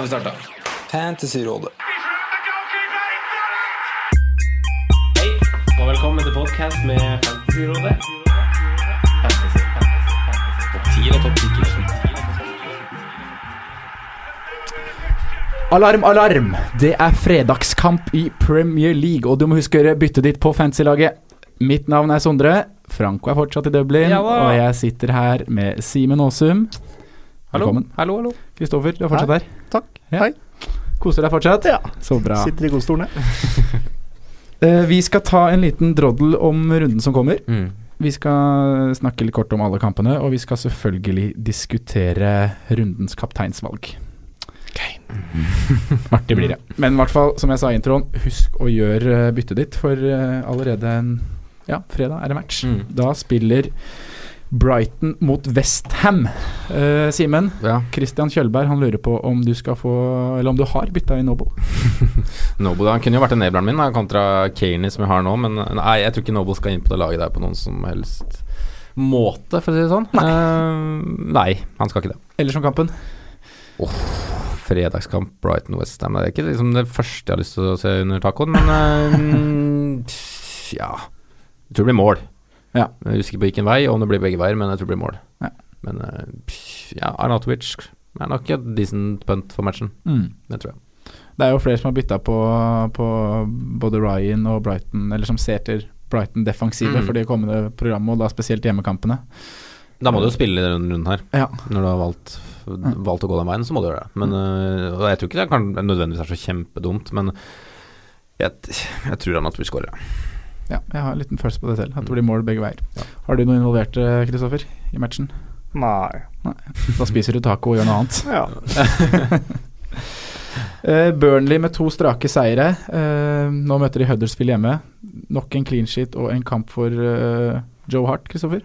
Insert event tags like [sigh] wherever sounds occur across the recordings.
Har vi starta. Fantasyrådet. Hei, og velkommen til podcast med Fantasyrådet. Fantasy, fantasy, fantasy. Topp 10 og topp 10 Alarm, alarm! Det er fredagskamp i Premier League, og du må huske å gjøre byttet ditt på fantasy-laget. Mitt navn er Sondre. Franco er fortsatt i Dublin, Jalla. og jeg sitter her med Simen Aasum. Velkommen. hallo, hallo. Kristoffer, du er fortsatt her. Takk. Ja. Hei. Koser deg fortsatt? Ja. Så bra. Sitter i godstolen, [laughs] jeg. uh, vi skal ta en liten droddel om runden som kommer. Mm. Vi skal snakke litt kort om alle kampene, og vi skal selvfølgelig diskutere rundens kapteinsvalg. [laughs] Artig blir det. Men i hvert fall, som jeg sa i introen, husk å gjøre byttet ditt, for eh, allerede en ja, fredag er det match. Mm. Da spiller Brighton mot Westham. Uh, Simen, Ja. Christian Kjølberg han lurer på om du skal få Eller om du har bytta i Noble. [laughs] Noble han kunne jo vært enableren min da, kontra Kaney som jeg har nå, men nei, jeg tror ikke Noble skal inn på det laget der på noen som helst måte, for å si det sånn. Nei, nei han skal ikke det. Ellers om kampen. Fredagskamp Brighton Westham Det er ikke liksom det første jeg har lyst til å se under tacoen, men uh, [laughs] ja Jeg tror det blir mål. Ja. Jeg husker på hvilken vei, om det blir begge veier, men jeg tror det blir mål. Ja. Men eh, ja, Arnautovic er nok et decent punt for matchen. Mm. Det tror jeg. Det er jo flere som har bytta på, på både Ryan og Brighton, eller som ser til Brighton defensive Mm. for de kommende programmet, og da spesielt hjemmekampene. Da må du jo spille i denne runden her. Ja. Når du har valgt, valgt å gå den veien, så må du gjøre det. Men, øh, og jeg tror ikke det kan, nødvendigvis er så kjempedumt, men jeg, jeg tror han at vi skårer. Ja, jeg har en liten følelse på det selv, at det blir mål begge veier. Har du noe involvert, Kristoffer, i matchen? Nei. Da spiser du taco og gjør noe annet. [laughs] Ja. [laughs] Eh, Burnley med to strake seire. Eh, nå møter de Huddersfield hjemme. Nok en clean sheet og en kamp for eh, Joe Hart, Kristoffer.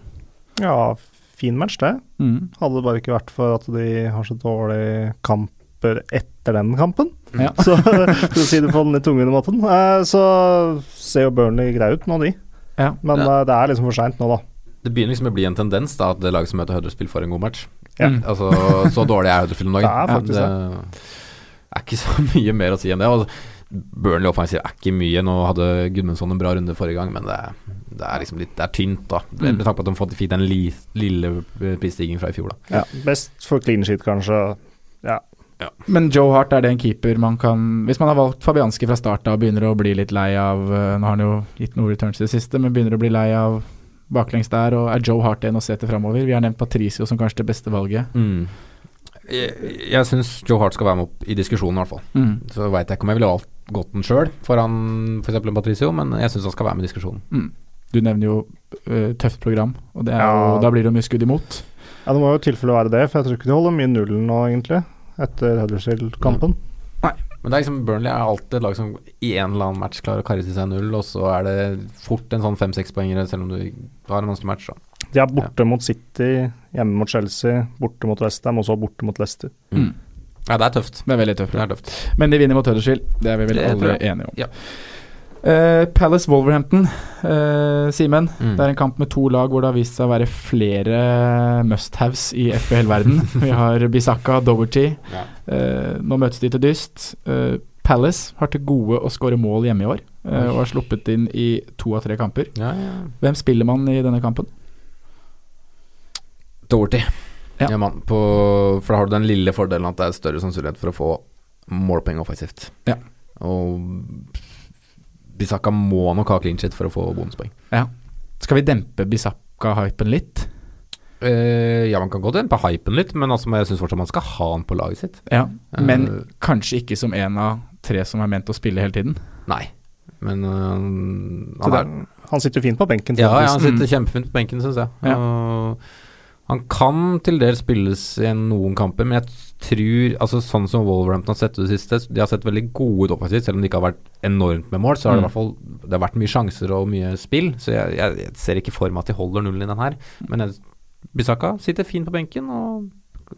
ja, fin match, det. Mm. Hadde det bare ikke vært for at de har så dårlige kamper etter den kampen. Ja. [laughs] Så, for å si det på den litt tungvinte måten. Eh, Så ser jo Burnley greie ut nå, de. Ja. Men Ja. eh, det er liksom for seint nå, da. Det begynner liksom å bli en tendens da at det laget som møter Huddersfield, får en god match. Ja. Mm. Altså, så dårlig er Huddersfield om dagen. [laughs] Det er faktisk det. er ikke så [laughs] mye mer å si enn det. Altså, Burnley offensiv er ikke mye. Nå hadde Gudmundsson en bra runde forrige gang, men det, det er liksom litt Det er tynt, da. Med Mm. tanke på at de fikk den li, lille prisstigningen fra i fjor, da. Ja. Best for clean sheet, kanskje. Ja. Men Joe Hart, er det en keeper man kan Hvis man har valgt Fabianski fra start av og begynner å bli litt lei av eh, Nå har han jo gitt noen returns i det siste, men begynner å bli lei av baklengs der, og er Joe Hart en å se til framover? Vi har nevnt Patricio som kanskje det beste valget. Mm. Jeg, jeg syns Joe Hart skal være med opp i diskusjonen, i hvert fall. Mm. Så veit jeg ikke om jeg ville valgt gått den sjøl foran f.eks. For Patricio, men jeg syns han skal være med i diskusjonen. Mm. Du nevner jo uh, tøft program, og det er jo, da blir det jo mye skudd imot. ja, det må jo i tilfelle være det, for jeg tror ikke de holder mye nullen nå, egentlig. Etter Huddersfield-kampen. Nei. Men det er liksom Burnley er alltid et lag som i en eller annen match klarer å karre til seg null, og så er det fort en sånn fem-seks poengere, selv om du har en vanskelig match. Da. De er borte mot City, hjemme mot Chelsea, borte mot Westham og så borte mot Leicester. Mm. Ja, det er tøft. Det er veldig tøft. Det er tøft. Men de vinner mot Huddersfield, det er vi vel alle enige om. Ja. Eh, Palace Wolverhampton, uh, Simen. Mm. Det er en kamp med to lag hvor det har vist seg å være flere must-haves i FBL-verden. [laughs] Vi har Bisaka, Doverty. Ja. Uh, nå møtes de til dyst. Palace har til gode å skåre mål hjemme i år, og har sluppet inn i to av tre kamper. Ja, ja. Hvem spiller man i denne kampen? Ja. man, på, for da har du den lille fordelen at det er større sannsynlighet for å få målpoeng offensivt. Ja. Og Bisakka må nok ha clean shit for å få bonuspoeng. Ja. Skal vi dempe Bisakka-hypen litt? Uh, ja, man kan godt dempe hypen litt, men altså, jeg syns fortsatt man skal ha han på laget sitt. Ja, Men Eh, kanskje ikke som en av tre som er ment å spille hele tiden. Nei, men uh, han det, er han sitter jo fint på benken. Ja, ja, han sitter sitter kjempefint på benken, syns jeg. Ja. Han kan til dels spilles i noen kamper, men jeg tror altså Sånn som Wolverhampton har sett ut det siste, de har sett veldig gode ut offensivt, selv om det ikke har vært enormt med mål. Så har det i Mm. hvert fall Det har vært mye sjanser og mye spill, så jeg, jeg, jeg ser ikke for meg at de holder nullen i den her. Men Bisaka sitter fint på benken og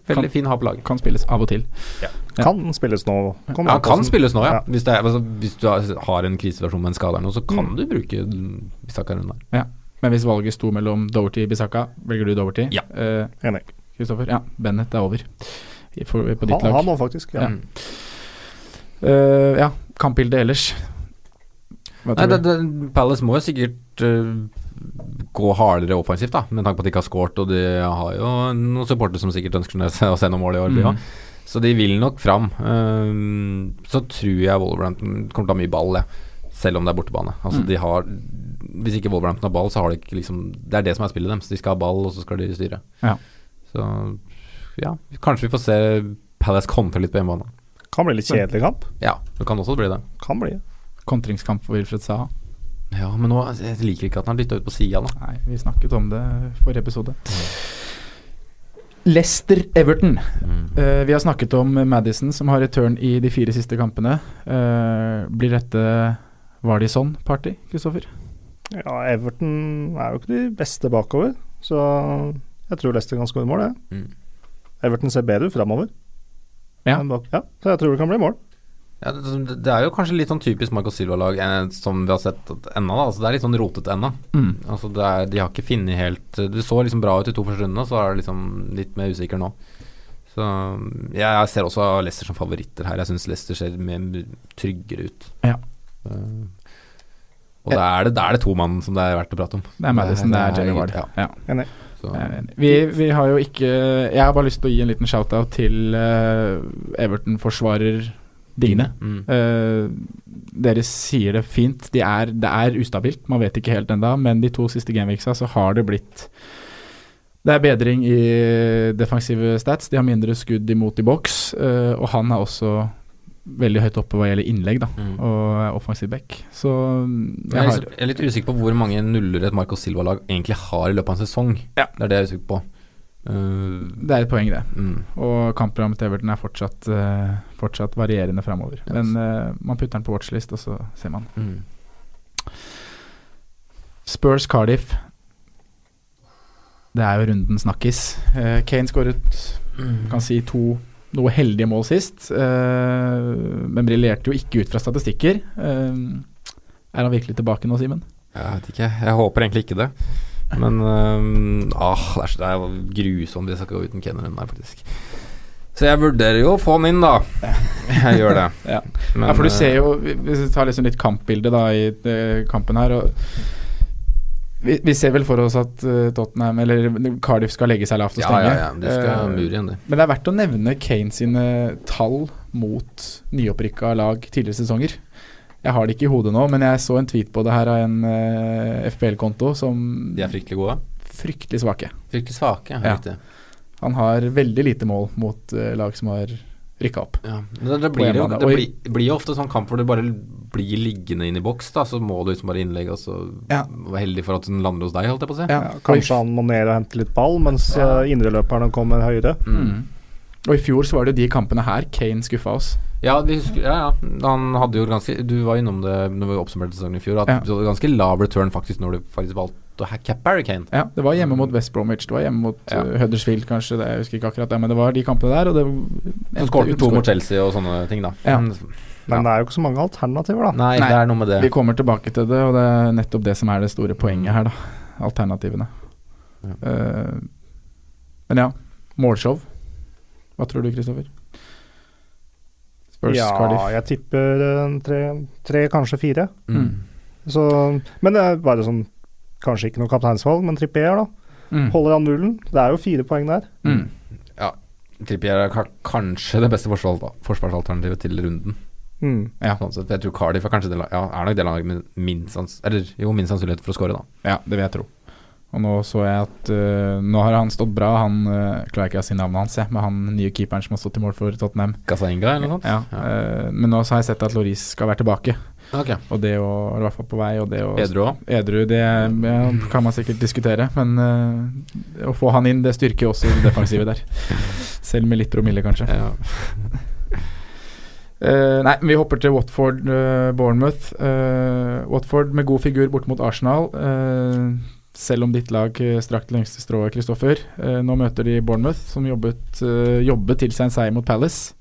veldig Kan- fin å på laget. Kan spilles av og til. Ja. Kan spilles nå. Kommer Ja, an kan spilles nå, ja. Ja. Hvis, det er, altså, hvis du har, har en krisesituasjon med en skade eller noe, så kan Mm. du bruke Bisaka rundt der. Ja. Men hvis valget sto mellom Doverty og Bisakka, velger du Doverty? Ja. Eh, Enig. Kristoffer? Ja, Bennett er over for, på ditt Han, lag. han må faktisk. Ja. ja. Uh, ja, kampbildet ellers. Hva Nei, det, det, Palace må jo sikkert uh, gå hardere offensivt, da, med tanke på at de ikke har scoret. Og de har jo noen supportere som sikkert ønsker å se noen mål i år. Mm. Så de vil nok fram. Uh, så tror jeg Wolverhampton kommer til å ha mye ball, jeg. selv om det er bortebane. Altså, Mm. de har Hvis ikke Wolverhampton har ball, så har de ikke liksom Det er det som er spillet deres. De skal ha ball, og så skal de styre. Ja. Så ja, kanskje vi får se Palace kontre litt på hjemmebane. Kan bli litt kjedelig kamp. Ja, det kan også bli det. Kan bli. Kontringskamp for Wilfred Saha. Ja, men nå jeg liker ikke at han har dytta ut på sida nå. Nei, vi snakket om det forrige episode. Leicester-Everton. Mm. Uh, vi har snakket om Madison som har return i de fire siste kampene. Uh, blir dette Var de sånn party, Kristoffer? Ja, Everton er jo ikke de beste bakover, så jeg tror Leicester kan skåre mål, jeg. Mm. Everton ser bedre ut framover. Ja. bak- ja. Så jeg tror det kan bli mål. Ja, det, det er jo kanskje litt sånn typisk Marco Silva-lag eh, som vi har sett ennå. da. Altså, det er litt sånn rotete ennå. Mm. Altså, er, de har ikke funnet helt Det så liksom bra ut i to første rundene, så er det liksom litt mer usikker nå. Så jeg, jeg ser også Leicester som favoritter her. Jeg syns Leicester ser mer tryggere ut. Ja. Eh, og da er, det, da er det to mann som det er verdt å prate om. Det er Madison, det er Jamie Ward. Ja. Ja. Enig. Er. Vi, vi har jo ikke Jeg har bare lyst til å gi en liten shout-out til uh, Everton-forsvarer Digne. mm. Uh, dere sier det fint. De er, det er ustabilt, man vet ikke helt ennå, men de to siste gameweeksa så har det blitt Det er bedring i defensive stats. De har mindre skudd imot i boks, uh, og han er også veldig høyt oppe hva gjelder innlegg da, Mm. og offensiv back. Så mm, Jeg jeg er, litt, jeg er litt usikker på hvor mange nuller et Marco Silva-lag egentlig har i løpet av en sesong. Ja. Det er det jeg er usikker på. Uh, Det er et poeng, det. mm. Og kampprogrammet til Everton er fortsatt, uh, fortsatt varierende framover. Yes. Men uh, man putter den på watchlist, og så ser man. Mm. Spurs Cardiff. Det er jo runden snakkis. Eh, Kane skåret kan si to noe heldige mål sist, eh, men briljerte jo ikke ut fra statistikker. Eh, er han virkelig tilbake nå, Simen? Jeg vet ikke. Jeg håper egentlig ikke det. Men um, ah, det er, så- det er grusomt hvis jeg skal gå uten kenneren der, faktisk. Så jeg vurderer jo å få han inn, da. Jeg gjør det. [laughs] Ja. Men, ja, for du ser jo Hvis vi tar liksom litt kampbilde da i kampen her og vi, vi ser vel for oss at eh, Tottenham eller Cardiff skal legge seg lavt og stenge. ja, ja. De skal uh, mure igjen, det. Men det er verdt å nevne Kane sine tall mot nyopprykka lag tidligere sesonger. Jeg har det ikke i hodet nå, men jeg så en tweet på det her av en uh, FPL-konto som De er fryktelig gode. fryktelig svake. Fryktelig svake, Ja. Han har veldig lite mål mot uh, lag som har rykka opp. Ja. Det, det, blir jo, det blir, blir jo ofte sånn kamp hvor du bare blir liggende inn i boks, da. Så må du liksom bare innlegge, og så Ja. være heldig for at den lander hos deg, holdt jeg på å si. Ja, kanskje han må ned og hente litt ball, mens ja. indreløperne kommer høyere. Mm. Og i fjor så var det de kampene her Kane skuffa oss. Ja, vi husker, ja, ja. Han hadde jo ganske Du var innom det når vi oppsummerte sesongen i fjor, at Ja. du hadde ganske lav return faktisk når du faktisk valgte å hacke Kane. Ja, det var hjemme mot West Bromwich, det var hjemme mot Ja. eh, Huddersfield kanskje, det, jeg husker ikke akkurat det, men det var de kampene der, og det Så skåret to mot Chelsea og sånne ting, da. Ja. Men, Men det er jo ikke så mange alternativer, da. nei, Nei. det er noe med det. Vi kommer tilbake til det, og det er nettopp det som er det store poenget her, da. Alternativene. Ja. Uh, men ja, målshow. Hva tror du, Kristoffer? Spurs, ja, Cardiff. jeg tipper eh, tre, tre, kanskje fire. Mm. Så, men det er bare sånn Kanskje ikke noe kapteinsvalg, men Trippier, da. Mm. Holder han nullen? Det er jo fire poeng der. Mm. Trippier er kanskje det beste forsvars forsvarsalternativet til runden. Mm. Ja. Sånn sett. Jeg tror Cardiff er kanskje det, ja, er nok det laget med minst, sans, eller, jo, minst sannsynlighet for å score, da. Ja, det vil jeg tro. Og nå så jeg at uh, Nå har han stått bra, han uh, klarer ikke å si navnet hans, jeg, med han nye keeperen som har stått i mål for Tottenham. Gazainga eller noe sånt? Ja, øh, men nå så har jeg sett at Loris skal være tilbake, Ok. og det å, i hvert fall på vei. Og det å, Edru òg? Edru, det ja, kan man sikkert diskutere, men uh, å få han inn, det styrker jo også det defensive der. [laughs] Selv med litt promille, kanskje. Ja. Uh, [laughs] nei, vi hopper til Watford, eh, Bournemouth. Uh, Watford med god figur bort mot Arsenal. eh, selv om ditt lag Strakt strakk det lengste strået, Kristoffer. Eh, nå møter de Bournemouth, som jobbet, jobbet til seg en seier mot Palace.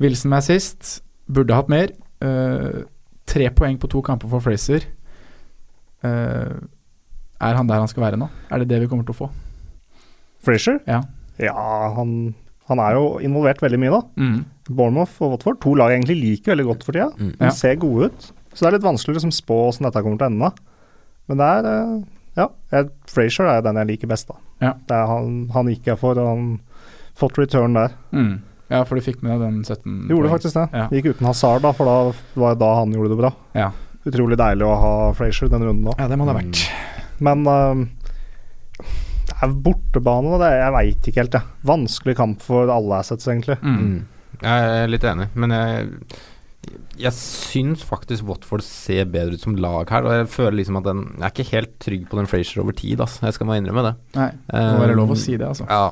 Wilson med sist. Burde hatt mer. Eh, tre poeng på to kamper for Fraser. Uh, er han der han skal være nå? Er det det vi kommer til å få? Frazier? Ja. Ja, han, han er jo involvert veldig mye, da. Mm. Bournemouth og Watford, to lag jeg egentlig liker veldig godt for tida. Mm. De Ja. ser gode ut. Så det er litt vanskelig å liksom spå hvordan dette kommer til å ende. Men det er eh, Ja, Frazier er den jeg liker best, da. Ja. Det er han, han gikk jeg for, og han fått return der. Mm. Ja, for du fikk med deg den 17 Gjorde poeng. faktisk det. Ja. Gikk uten Hazard, da, for da var det da han gjorde det bra. Ja. Utrolig deilig å ha Frazier den runden da. ja, det må det ha vært. Men uh, det er bortebane, og det, jeg veit ikke helt, jeg. Vanskelig kamp for alle assets, egentlig. Mm. Mm. Jeg er litt enig, men jeg jeg syns faktisk Watford ser bedre ut som lag her. Og jeg føler liksom at den Jeg er ikke helt trygg på den Frazier over tid, altså. Jeg skal bare innrømme det. Nei, det må være lov å si det, altså. Ja.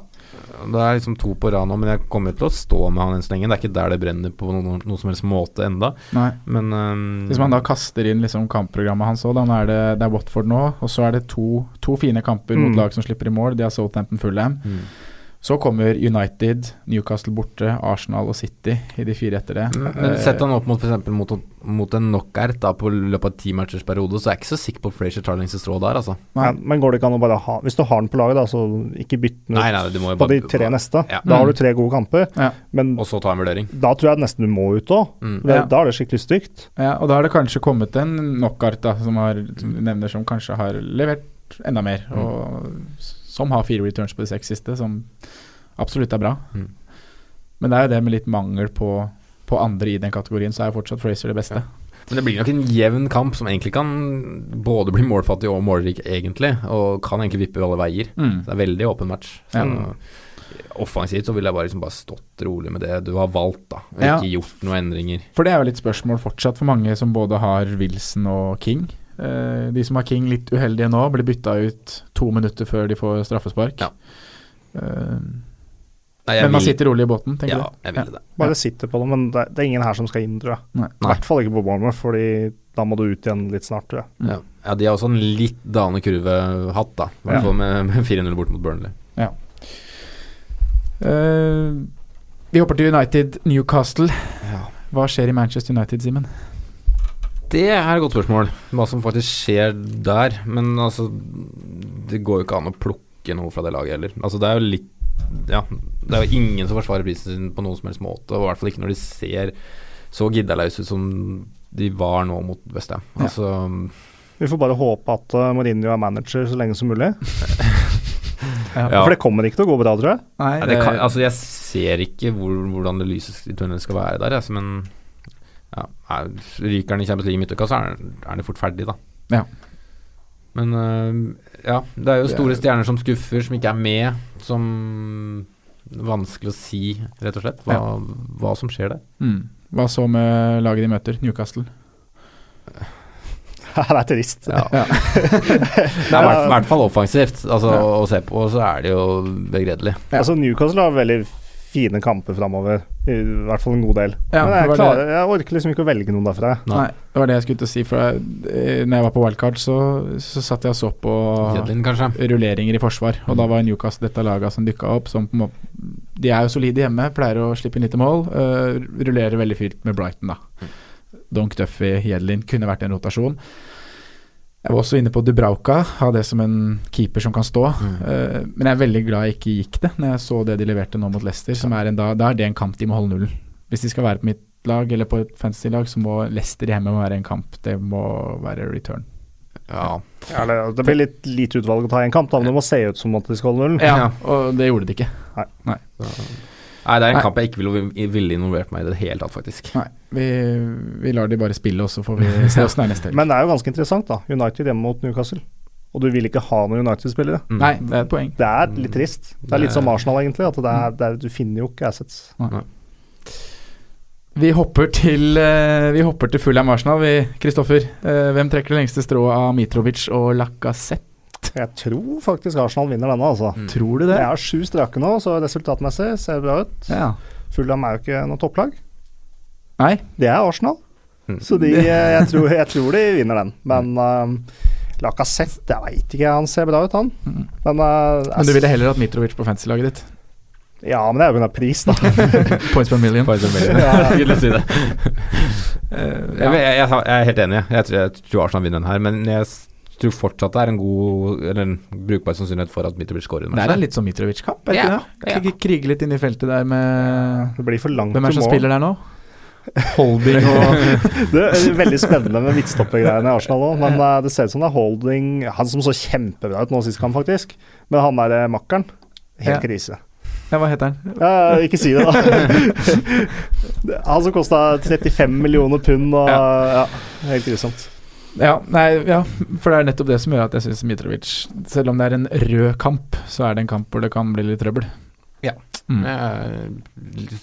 Det er liksom to på rad nå, men jeg kommer til å stå med han enn så lenge. Det er ikke der det brenner på noen, noen som helst måte enda. Nei. Men um, Hvis man da kaster inn liksom kampprogrammet hans òg, da er det, det er Watford nå, og så er det to, to fine kamper mot Mm. lag som slipper i mål. De har Southampton Fulham. mm. Så kommer United, Newcastle borte, Arsenal og City i de fire etter det. Men Eh, Sett han opp mot f.eks. mot, mot en knockout da på løpet av ti matchers periode, så er jeg ikke så sikker på Frazier tar lengste strå der, altså. Nei. Men, men går det ikke an å bare ha Hvis du har den på laget, da, så ikke bytt den ut Nei, nei, du må jo på de tre neste. Ja. Da har Mm. du tre gode kamper. Ja. Men Og så ta en vurdering. da tror jeg nesten du må ut òg. Mm. Ja. Da er det skikkelig stygt. Ja, og da har det kanskje kommet en knockout da, som, har, som nevner som kanskje har levert enda mer, Mm. og som har fire returns på de seks siste, som absolutt er bra. Mm. Men det er jo det med litt mangel på, på andre i den kategorien, så er jo fortsatt Fraser det beste. Ja. Men det blir nok en jevn kamp som egentlig kan både bli målfattig og målrik, egentlig. Og kan egentlig vippe alle veier. Mm. Så det er veldig åpen match. Så Ja. Offensivt så ville jeg bare, liksom bare stått rolig med det du har valgt, da. Og Ja. ikke gjort noen endringer. For det er jo litt spørsmål fortsatt for mange som både har Wilson og King. Eh, de som har King litt uheldige nå, blir bytta ut to minutter før de får straffespark. Ja. Eh, Nei, men man vil- sitter rolig i båten, tenker Ja, du? jeg vil det. Bare sitter på det, men det, det er ingen her som skal inn, tror jeg. Nei. I hvert fall ikke på Bournemouth, fordi da må du ut igjen litt snart, tror jeg. Ja. ja, de har også en litt dalende kurve hatt, da. I hvert fall med, med 4-0 bort mot Burnley. Eh, vi hopper til United Newcastle. Ja. Hva skjer i Manchester United, Simen? Det er et godt spørsmål, hva som faktisk skjer der. Men altså, det går jo ikke an å plukke noe fra det laget heller. Altså, det er jo litt Ja, det er jo ingen som forsvarer prisen sin på noen som helst måte, og i hvert fall ikke når de ser så giddaløse ut som de var nå mot Westham. Ja. Altså Vi får bare håpe at uh, Mourinho er manager så lenge som mulig. [laughs] Ja. For det kommer ikke til å gå bra, tror jeg. Nei, det kan, altså, jeg ser ikke hvor, hvordan det lyset i tunnelen skal være der, altså, men ja, er- ryker han i Champions League i midtuka, så er, han jo fort ferdig, da. Ja. Men øh, ja, det er jo store er- stjerner som skuffer, som ikke er med, som Vanskelig å si, rett og slett, hva, hva som skjer der. Mm. Hva så med laget de møter, Newcastle? [laughs] det er trist. Ja. Ja. [laughs] Det er i hvert- hvert fall offensivt. Altså, Ja. Å se på, og så er det jo begredelig. Ja. Altså Newcastle har veldig fine kamper framover, i hvert fall en god del. Ja, Men jeg, klarer, jeg orker liksom ikke å velge noen derfra. Nei. Det var det jeg skulle til å si. For jeg, eh, når jeg var på wildcard, så, så satt jeg og så på Jedlin, rulleringer i forsvar. Og da var Newcastle dette laget som dykka opp. Som på de er jo solide hjemme, pleier å slippe inn lite mål. Uh, rullerer veldig fint med Brighton, da. Donk Duffy, Jedlin kunne vært en rotasjon. Jeg var også inne på Dubrauka, ha det som en keeper som kan stå. Eh, men jeg er veldig glad jeg ikke gikk det, når jeg så det de leverte nå mot Leicester. Som er en, da, da er det en kamp de må holde nullen. Hvis de skal være på mitt lag eller på et fantasy-lag, så må Leicester hjemme være en kamp. Det må være return. Ja. Ja, det, det blir litt lite utvalg å ta i en kamp, da, men det må se ut som at de skal holde nullen. Ja, og det gjorde de ikke. Nei. Nei, det er en Nei. kamp jeg ikke ville, ville involvert meg i det hele tatt, faktisk. Nei, vi, vi lar de bare spille, og så får vi [laughs] se åssen det er neste helg. Men det er jo ganske interessant, da. United hjemme mot Newcastle. Og du vil ikke ha noen United-spillere. Mm. Nei, det er et poeng. Det er litt trist. Det er litt som Arsenal, egentlig. At det er, det er, du finner jo ikke assets. Vi hopper til uh, Vi hopper til Fulham Arsenal, vi, Kristoffer. Eh, hvem trekker det lengste strået av Mitrovic og Lacassette? Jeg tror faktisk Arsenal vinner denne, altså. Tror du det? Det er sju strake nå, så resultatmessig ser det bra ut. Ja. Fulham er jo ikke noe topplag. Nei. Det er Arsenal. Mm. Så de, eh, jeg, tror, jeg tror de vinner den. Men um, Lacassette, jeg veit ikke. Han ser bra ut, han. Mm. Men, uh, Men du ville heller hatt Mitrovic på fantasy-laget ditt? Ja, men det er jo pga. pris, da. [laughs] Points per million. Points per million. [laughs] Ja. Jeg skulle si det. [laughs] Eh, Jeg, jeg, jeg, jeg er helt enig. Jeg tror, jeg tror Arsenal vinner den her, men jeg tror fortsatt det er en god Eller en brukbar sannsynlighet for at Mitrovic skårer. Det er en litt som Mitrovic-kamp, er Ja, ikke det? Krige litt inn i feltet der med Det blir for langt Hvem er det som spiller der nå? Holding og [laughs] Det er veldig spennende med midtstoppergreiene i Arsenal òg, men eh, det ser ut som det er Holding Han som så kjempebra ut nå sist kamp, faktisk. Men han der eh, makkeren, helt Ja. krise. Ja, hva heter han? Ja, ikke si det, da. [laughs] han som kosta 35 millioner pund og ja. helt grusomt. Ja, nei, ja, for det er nettopp det som gjør at jeg syns Mitrovic Selv om det er en rød kamp, så er det en kamp hvor det kan bli litt trøbbel. Ja. Mm. Jeg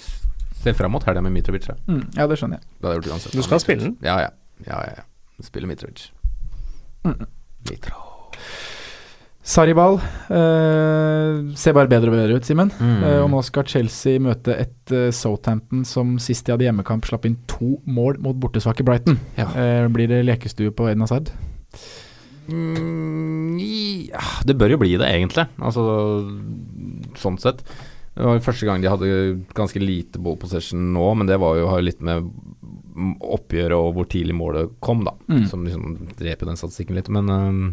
ser fram mot helga med Mitrovic. Ja. Mm, ja, det skjønner jeg. Det hadde gjort. Du skal spille den? Ja, ja. ja, ja, ja. Spille Mitrovic. Mm. Mitro. Sarriball eh, ser bare bedre og bedre ut, Simen. Mm. Eh, og nå skal Chelsea møte et eh, Southampton som sist de hadde hjemmekamp, slapp inn to mål mot bortesvake Brighton. Ja. Eh, blir det lekestue på Edna Sard? Mm, ja, det bør jo bli det, egentlig. Altså, sånn sett. Det var første gang de hadde ganske lite ball possession nå, men det var jo, har jo litt med oppgjøret og hvor tidlig målet kom, da. Mm. Som liksom dreper den statistikken litt. Men øhm,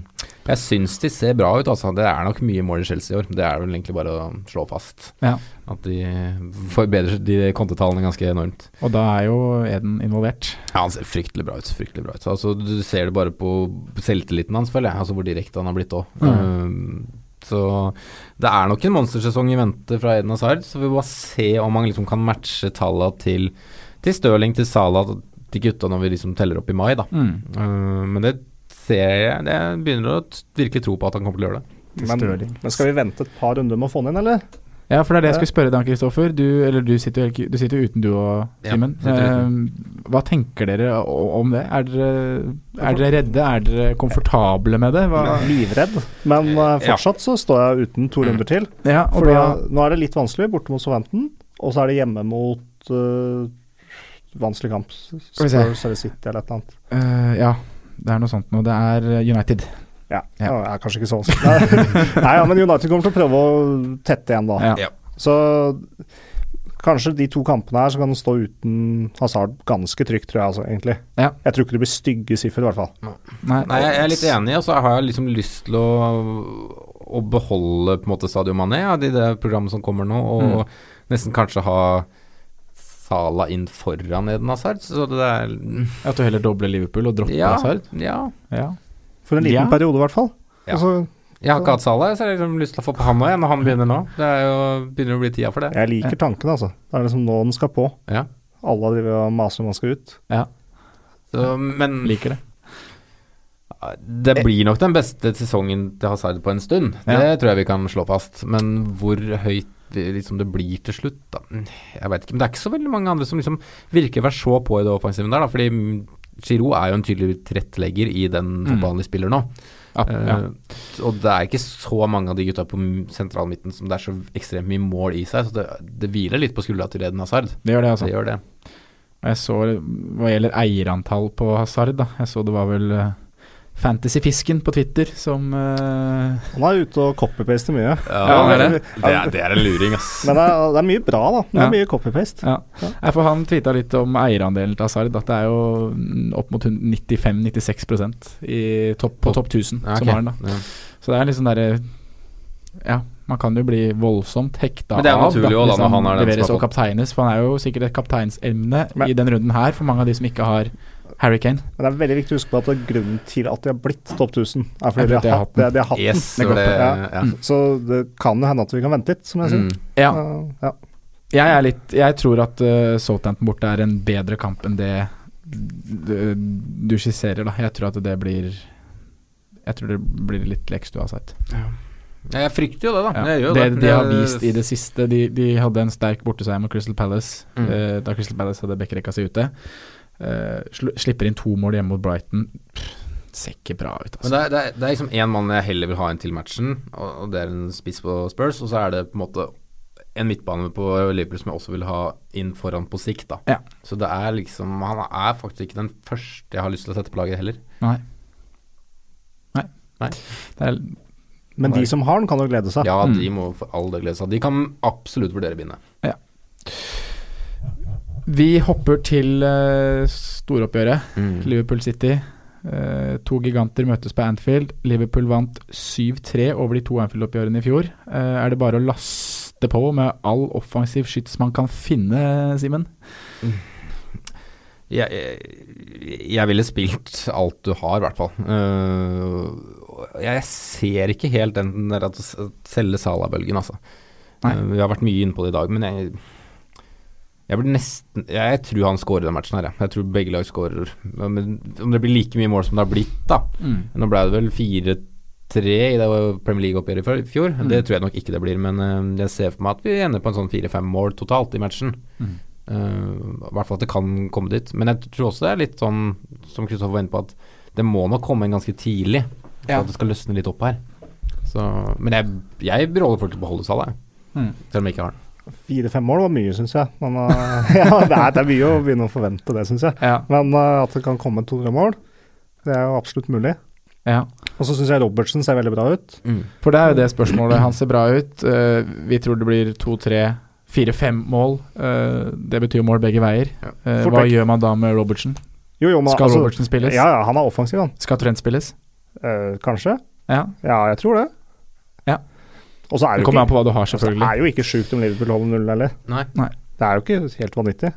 jeg syns de ser bra ut, altså. Det er nok mye mål i Chelsea i år. Det er vel egentlig bare å slå fast. Ja. At de forbedrer de kontetallene ganske enormt. Og da er jo Eden involvert. Ja, han ser fryktelig bra ut. Fryktelig bra ut. Altså, du ser det bare på selvtilliten hans, føler jeg. Altså hvor direkte han har blitt òg. Mm. så det er nok en monstersesong i vente fra Eden Hazard. Så vi må bare se om han liksom kan matche tallene til, til Stirling, til Salah, til gutta når vi liksom teller opp i mai, da. Mm. Uh, men det ser jeg Jeg begynner å virkelig tro på at han kommer til å gjøre det. Men, men skal vi vente et par runder med å få han inn, eller? Ja, for det er det jeg skulle spørre deg, Kristoffer. Du, du sitter jo du sitter jo uten, du og Simen. sitter Eh, hva tenker dere om det? Er dere, er dere redde? Er dere komfortable med det? Hva? Livredd. Men eh, fortsatt så står jeg uten to runder til. Ja, og Fordi da, Nå er det litt vanskelig, borte mot Southampton, og så er det hjemme mot uh, vanskelig kamp. Spurs eller City eller et eller annet. Uh, ja, det er noe sånt noe. Det er eh, United. Ja, Ja. det er kanskje ikke så vanskelig. [laughs] Nei, ja, men United kommer til å prøve å tette igjen, da. Ja. Ja. Så kanskje de to kampene her så kan den stå uten Hazard ganske trygt, tror jeg altså, egentlig. Ja. Jeg tror ikke det blir stygge siffer, i hvert fall. Nei, Nei, jeg er litt enig, og så har jeg liksom lyst til å, å beholde på en måte Sadio Mané ja, i det programmet som kommer nå, og nesten kanskje ha Sala inn foran Eden Hazard. Så det er At du heller dobler Liverpool og dropper Ja. Hazard? ja. Ja. For en liten Ja. periode, i hvert fall. Ja. Altså, Jeg har ikke hatt Salah, så jeg har liksom lyst til å få på han òg, når han begynner nå. Det er jo, begynner å bli tida for det. jeg liker tanken, altså. Det er liksom nå den skal på. Ja. Alle driver og maser om han skal ut. Så, men Liker det. det blir nok den beste sesongen til Hazard på en stund. Det Ja. tror jeg vi kan slå fast. Men hvor høyt det, liksom det blir til slutt, da Jeg veit ikke. Men det er ikke så veldig mange andre som liksom virker å være så på i det offensiven der, da. Fordi Giroud er jo en tydelig tilrettelegger i den fotballen de spiller nå. Ja, ja. Uh, og det er ikke så mange av de gutta på sentralmidten som det er så ekstremt mye mål i seg, så det, det hviler litt på skuldra til Eden Hazard. Det gjør det, altså. Det gjør det. Jeg så hva gjelder eierantall på Hazard, da. Jeg så det var vel eh, Fantasyfisken på Twitter som uh... Han er ute og copy-paster mye. Ja, han er det. Det er, det er en luring, ass. Men det er, det er mye bra, da. Det er Ja. mye copypaste. Ja. Ja. For han tvitra litt om eierandelen til Asard. At det er jo opp mot 95-96 i på topp 1000 Ja, som har den. da Ja. Så det er liksom derre Ja, man kan jo bli voldsomt hekta Men det er av da, når han er den som leveres og kapteines. For han er jo sikkert et kapteinsemne i den runden her for mange av de som ikke har Harry Kane. Men det er veldig viktig å huske på at grunnen til at de har blitt topp 1000, er fordi de har hatt, de, de har hatt Yes, den. det, Ja. ja. Så det kan jo hende at vi kan vente litt, som jeg sier. Mm. Ja, Uh, ja. Jeg er litt Jeg tror at uh, Southampton borte er en bedre kamp enn det du, du skisserer, da. Jeg tror at det blir Jeg tror det blir litt lekstua sett. Ja. Jeg frykter jo det, da. Ja. Jeg gjør det, det. de har vist i det siste De, de hadde en sterk borteseier mot Crystal Palace Mm. eh, da Crystal Palace hadde Bekkerekka si ute. Eh, sl slipper inn to mål hjemme mot Brighton. Pff, ser ikke bra ut, Men altså. det er, det, er, det er liksom én mann jeg heller vil ha inn til matchen, og, og det er en spiss på Spurs. Og så er det på en måte en midtbane på Liverpool som jeg også vil ha inn foran på sikt. da Ja. Så det er liksom Han er faktisk ikke den første jeg har lyst til å sette på laget heller. Nei. Nei. Nei. Det er, Men de som har den, kan jo glede seg. Ja, Mm. de må for all del glede seg. De kan absolutt vurdere bindet. Vi hopper til uh, storoppgjøret. Mm. Liverpool City. Uh, to giganter møtes på Anfield. Liverpool vant 7-3 over de to Anfield-oppgjørene i fjor. Uh, er det bare å laste på med all offensiv skyts man kan finne, Simen? Jeg, jeg, jeg ville spilt alt du har, i hvert fall. Uh, jeg ser ikke helt den der at selge Salah-bølgen, altså. Øh, vi har vært mye inne på det i dag, men jeg jeg blir nesten Jeg tror han scorer den matchen her, jeg. Jeg tror begge lag scorer. Men om det blir like mye mål som det har blitt, da. Mm. Nå ble det vel 4-3 i det Premier League-oppgjøret i fjor. Mm. Det tror jeg nok ikke det blir, men øh, jeg ser for meg at vi ender på en sånn 4-5 mål totalt i matchen. Mm. Uh, I hvert fall at det kan komme dit. Men jeg tror også det er litt sånn, som Kristoffer var inne på, at det må nok komme en ganske tidlig for Ja. at det skal løsne litt opp her. Så, men jeg, jeg råder folk til å beholde Salah. Mm. selv om jeg ikke har den. Fire-fem mål var mye, syns jeg. Men, uh, [laughs] ja, det, er, det er mye å begynne å forvente det, syns jeg. Ja. Men uh, at det kan komme to-tre mål, det er jo absolutt mulig. ja. Og så syns jeg Robertsen ser veldig bra ut. For det er jo det spørsmålet. Han ser bra ut. Uh, vi tror det blir to, tre, fire, fem mål. Det betyr mål begge veier. Hva gjør man da med Robertsen? Jo, jo, men, Skal altså, Robertsen spilles? Ja, ja, han er offensiv, han. Skal Trent spilles? Eh, kanskje? Ja. Ja, jeg tror det. Og så er Det kommer an på hva du har, selvfølgelig. det er jo ikke sjukt om Liverpool holder null heller. Nei. Nei. Det er jo ikke helt vanvittig.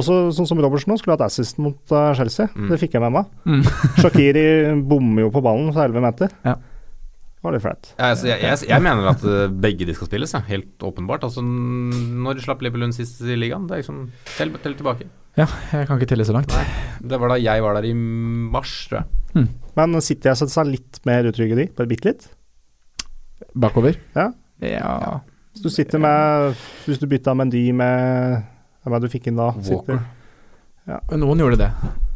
Også sånn som Robertsen nå, skulle hatt assist mot uh, Chelsea. Mm. Det fikk jeg med meg. Mm. [laughs] Shakiri bommer jo på ballen fra 11 meter. Ja. Det var litt flaut. Ja, altså, jeg, jeg, jeg mener at uh, begge de skal spilles, ja. helt åpenbart. Altså, når de slapp Liverpool sist i ligaen, det er liksom Tell, tell tilbake. Ja, jeg kan ikke telle så langt. Det var da jeg var der i mars, tror jeg. Men City har sett seg litt mer utrygge, de. Bare bitte litt. Bakover? Ja. Ja. Hvis du sitter med Hvis du bytta Mendy med Hvem er det du fikk inn da? Sitter, Ja. Noen gjorde det.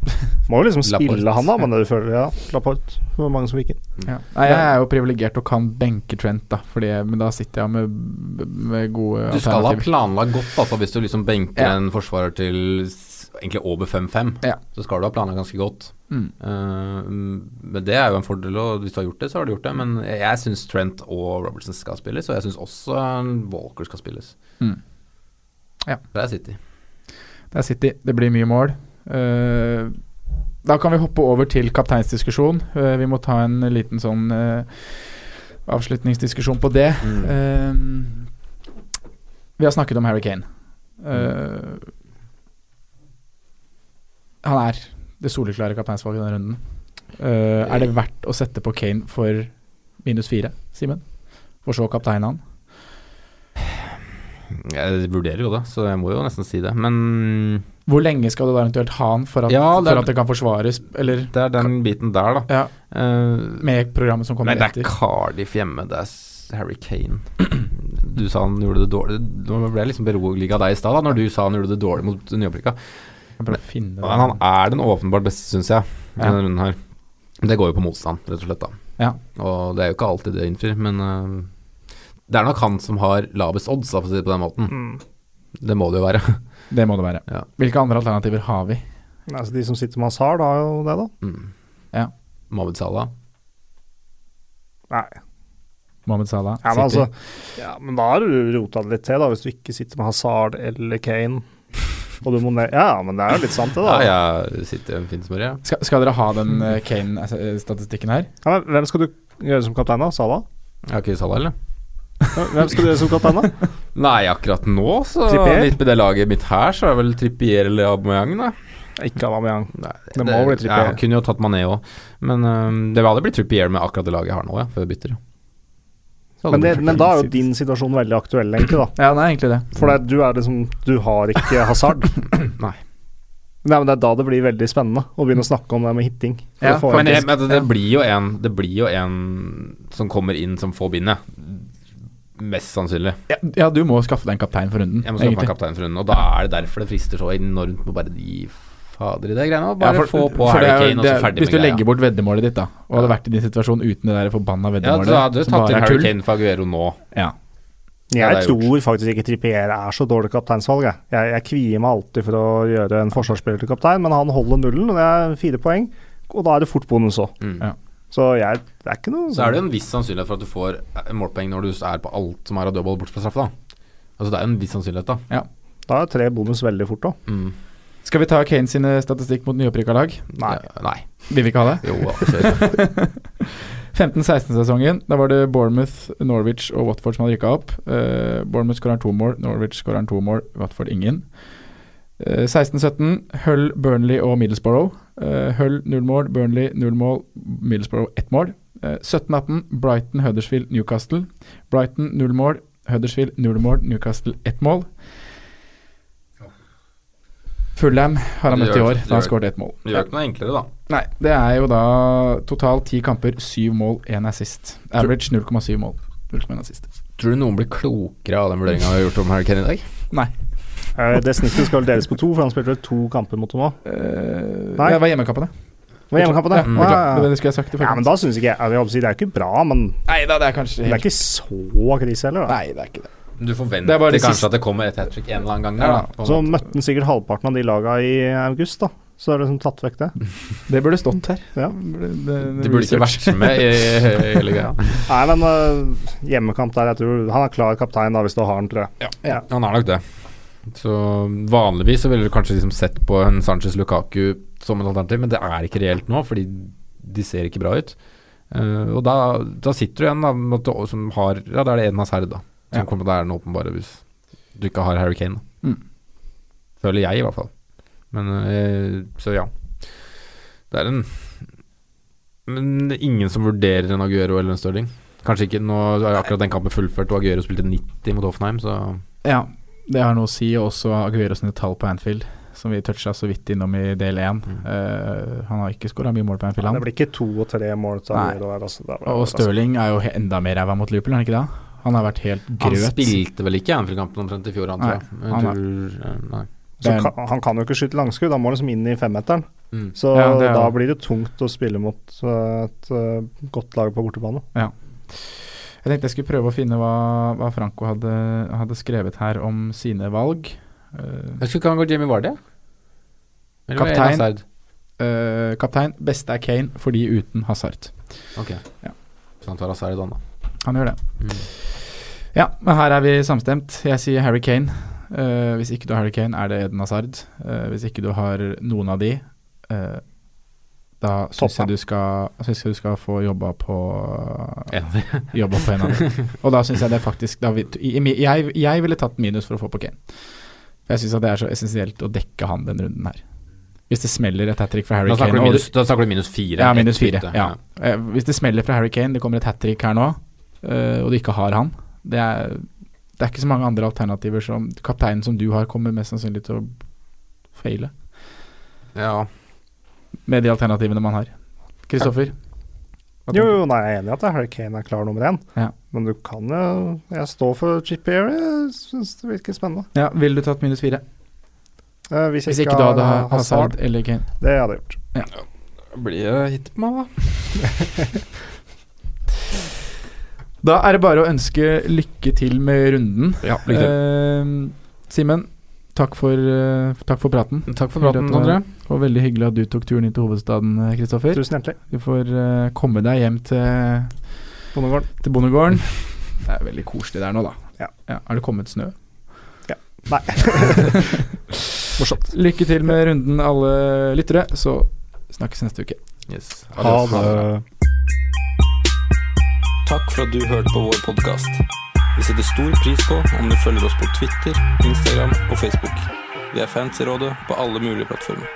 [laughs] må jo liksom spille han, da, men det du føler Ja, Laport Det var mange som fikk inn. Ja. Nei, jeg er jo privilegert og kan benke Trent, da, fordi, men da sitter jeg med, med gode Du skal ha planlagt godt, altså, hvis du liksom benker Ja. en forsvarer til egentlig over 5-5. Ja. Så skal du ha planlagt ganske godt. Mm. Uh, men det er jo en fordel, og hvis du har gjort det, så har du gjort det. Men jeg, syns Trent og Robertson skal spilles, og jeg syns også Walker skal spilles. Mm. Ja. Det er City. Det er City. Det blir mye mål. Uh, da kan vi hoppe over til kapteinsdiskusjon. Uh, vi må ta en liten sånn avslutningsdiskusjon på det. Mm. Vi har snakket om Harry Kane. Eh, han er det soleklare kapteinsvalget i denne runden. Uh, er det verdt å sette på Kane for minus fire, Simen? For så å kapteine han? Jeg vurderer jo det, så jeg må jo nesten si det. Men Hvor lenge skal du da eventuelt ha han for at, Ja, det er- for at det kan forsvares, eller det er den biten der, da. ja, Uh, med programmet som kommer Men det er? Cardiff hjemme, det er Harry Kane. Du sa han gjorde det dårlig Nå ble jeg liksom beroliget av deg i stad, da, når du sa han gjorde det dårlig mot nyopprykka. Finne Men han er den åpenbart beste, syns jeg, i Ja. denne runden her. Det går jo på motstand, rett og slett. da Ja. Og det er jo ikke alltid det innfrir, men uh, det er nok han som har lavest odds, for å si det på den måten. Mm. Det må det jo være. [laughs] Det må det være. Ja. Hvilke andre alternativer har vi? Altså, de som sitter med Hazard, har jo det, da. Mm. Ja. Mohammed Salah. Nei. Mohammed Salah? Ja, men, altså, ja, men da har du rota det litt til, da, hvis du ikke sitter med Hazard eller Kane. Og du må ned Ja, men det er jo litt sant, det, da. Ja, jeg sitter en fin smør, skal, skal dere ha den uh, Kane-statistikken her? Ja, men hvem skal du gjøre som kaptein, da? Salah? Jeg har ikke Salah, eller? Hvem skal du gjøre som kaptein, da? [laughs] Nei, akkurat nå, så Trippier? litt på det laget mitt her, så er det vel Trippier eller Aubameyang, da. Ikke Aubameyang. Nei, Det må bli Trippier. Jeg kunne jo tatt Mané òg, men øhm, det vil aldri bli Trippier med akkurat det laget jeg har nå, ja, før vi bytter. Men, det, men da er jo din situasjon veldig aktuell, egentlig, da. Ja, det er egentlig det. For det, du er liksom Du har ikke [laughs] hasard. Nei. Nei, men det er da det blir veldig spennende å begynne å snakke om det med hitting. Ja, Men, jeg, men det, det blir jo en Det blir jo en som kommer inn som får bindet. Mest sannsynlig. Ja, ja, du må skaffe deg en kaptein for runden. Jeg må skaffe meg en kaptein for runden, og da er det derfor det frister så enormt med bare de fader i det greiene. Bare Ja, for- få på Harry Kane og så så med ferdig Hvis du greia. legger bort veddemålet ditt, da, og hadde vært i din situasjon uten det der forbanna Ja, veddemålet så hadde du tatt inn Harry. Kane for Aguero nå. Ja. Ja, Jeg tror faktisk ikke Trippier er så dårlig kapteinsvalg. Jeg, jeg, jeg kvier meg alltid for å gjøre en forsvarsspiller til kaptein, men han holder nullen, og det er fire poeng. Og da er det fort bonus òg. Mm. Ja. Så jeg, det er ikke noe Så er det en viss sannsynlighet for at du får målpoeng når du er på alt som er av dødball bort fra straffe, da. Altså det er en viss sannsynlighet, da. Da er tre bonus veldig fort òg. Mm. Skal vi ta Kane sine statistikk mot nyopprykka lag? Nei. Nei. Vil vi ikke ha det? Jo, altså. [laughs] 15-16-sesongen, da var det Bournemouth, Norwich og Watford som hadde rykka opp. Uh, Bournemouth skårer to mål, Norwich skårer to mål, Watford ingen. Uh, 16-17, Hull, Burnley og Middlesbrough. Uh, Hull null mål, Burnley null mål, Middlesbrough ett mål. Eh, 17-18, Brighton, Huddersfield, Newcastle. Brighton null mål, Huddersfield null mål, Newcastle ett mål. Fulham har han møtt i år, da har han skåret ett mål. Det gjør ikke noe enklere, da. Nei, det er jo da totalt ti kamper, syv mål, én assist. Average 0,7 mål. 0,1 assist. Tror du noen blir klokere av den vurderinga vi har gjort om Harry Kane i dag? Nei. Eh, Det snittet skal deles på to, for han spilte vel to kamper mot dem òg. Uh, Nei. det var hjemmekampene. Det var hjemmekampene? det. Ja, Å, ja, Det ja. det skulle jeg sagt i ja, men da syns ikke jeg jeg si, Det er ikke bra, men Nei da, det er kanskje det er ikke så krise heller. Da. Nei, det er ikke det. Du forventer Det er det kanskje siste- at det kommer et hat trick en eller annen gang der, Ja, da. Så måte. møtte han sikkert halvparten av de laga i august, da. Så er det liksom tatt vekk det. [laughs] Det burde stått her. Ja. Det, det, det burde ikke vært med i i hele [laughs] greia. Nei, men uh, hjemmekamp der, jeg tror Han er klar kaptein da, hvis du har han, tror jeg. Ja. Han er nok det. Så vanligvis så ville du kanskje liksom sett på en Sanchez Lukaku som et alternativ, men det er ikke reelt nå, fordi de ser ikke bra ut. Uh, og da, da sitter du igjen da med som har Ja, da er det Eden Hazard, da. Som Ja. kommer til å være den åpenbare hvis du ikke har Harry Kane. Mm. Føler jeg, i hvert fall. Men eh, Så ja. Det er en Men det er ingen som vurderer en Aguero eller en Stirling. Kanskje ikke Nå er akkurat den kampen fullført, og Aguero spilte 90 mot Hoffenheim, så Ja, det har noe å si, også Aguero sine tall på Anfield, som vi toucha så vidt innom i del én. Mm. han har ikke skåra mye mål på Anfield, Ja, det blir ikke to og tre mål til. Aguero der. Altså. Er- Og Stirling er jo enda mer ræva mot Liverpool, er han ikke det? Han har vært helt grøt. Han spilte vel ikke Anfield-kampen omtrent i fjor, han, tror jeg. Han er- tror, eh, nei. Så kan, han kan jo ikke skyte langskudd, han må liksom inn i femmeteren. Mm. Så Ja, det er- da blir det tungt å spille mot øh, et øh, godt lag på bortebane. Jeg tenkte jeg skulle prøve å finne hva, hva Franco hadde, hadde skrevet her om sine valg. Uh, Jeg skulle ikke han gå Jamie Vardy? Eller Kaptein. Eh, kaptein, beste er Kane fordi uten Hazard. Ok. Ja. Så han tar Hazard da, da. Han gjør det. Mm. Ja, men her er vi samstemt. Jeg sier Harry Kane. Uh, hvis ikke du har Harry Kane, er det Eden Hazard. Uh, hvis ikke du har noen av de, uh, da syns jeg du skal Synes jeg du skal få jobba på En av de. [laughs] Jobba på en av dem. Og da syns jeg det faktisk da jeg, jeg ville tatt minus for å få på Kane. Jeg syns det er så essensielt å dekke han den runden her. Hvis det smeller et hat trick fra Harry Da Kane minus, da snakker du minus fire. Ja, minus fire. Ja. Hvis det smeller fra Harry Kane, det kommer et hat trick her nå, og du ikke har han Det er, det er ikke så mange andre alternativer som Kapteinen som du har, kommer mest sannsynlig til å feile ja. med de alternativene man har. Kristoffer? Jo, jo, nei, jeg er enig i at Harry Kane er klar nummer én, Ja. men du kan jo Jeg står for Chippier, jeg syns det virker spennende. Ja, Ville du tatt minus fire? Eh, hvis, Hvis ikke du hadde Hazard, Hazard eller Kane? Det hadde jeg gjort. Blir det hit på meg, da? [laughs] Da er det bare å ønske lykke til med runden. Ja, lykke til. Eh, Simen, takk for, eh, takk for praten. Takk for praten, Sondre. Og veldig hyggelig at du tok turen inn til hovedstaden, eh, Kristoffer. Tusen hjertelig. Du får uh, komme deg hjem til, Bondegården. til bondegården. [laughs] Det er veldig koselig der nå, da. Ja. Er det kommet snø? Ja. Nei. [laughs] Morsomt. Lykke til med runden, alle lyttere. Så snakkes neste uke. Yes. Ha det. Takk for at du hørte på vår podkast. Vi setter stor pris på om du følger oss på Twitter, Instagram og Facebook. Vi er fans i rådet på alle mulige plattformer.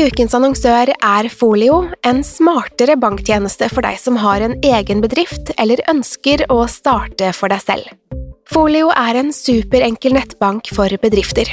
Ukens annonsør er Folio, en smartere banktjeneste for deg som har en egen bedrift eller ønsker å starte for deg selv. Folio er en superenkel nettbank for bedrifter.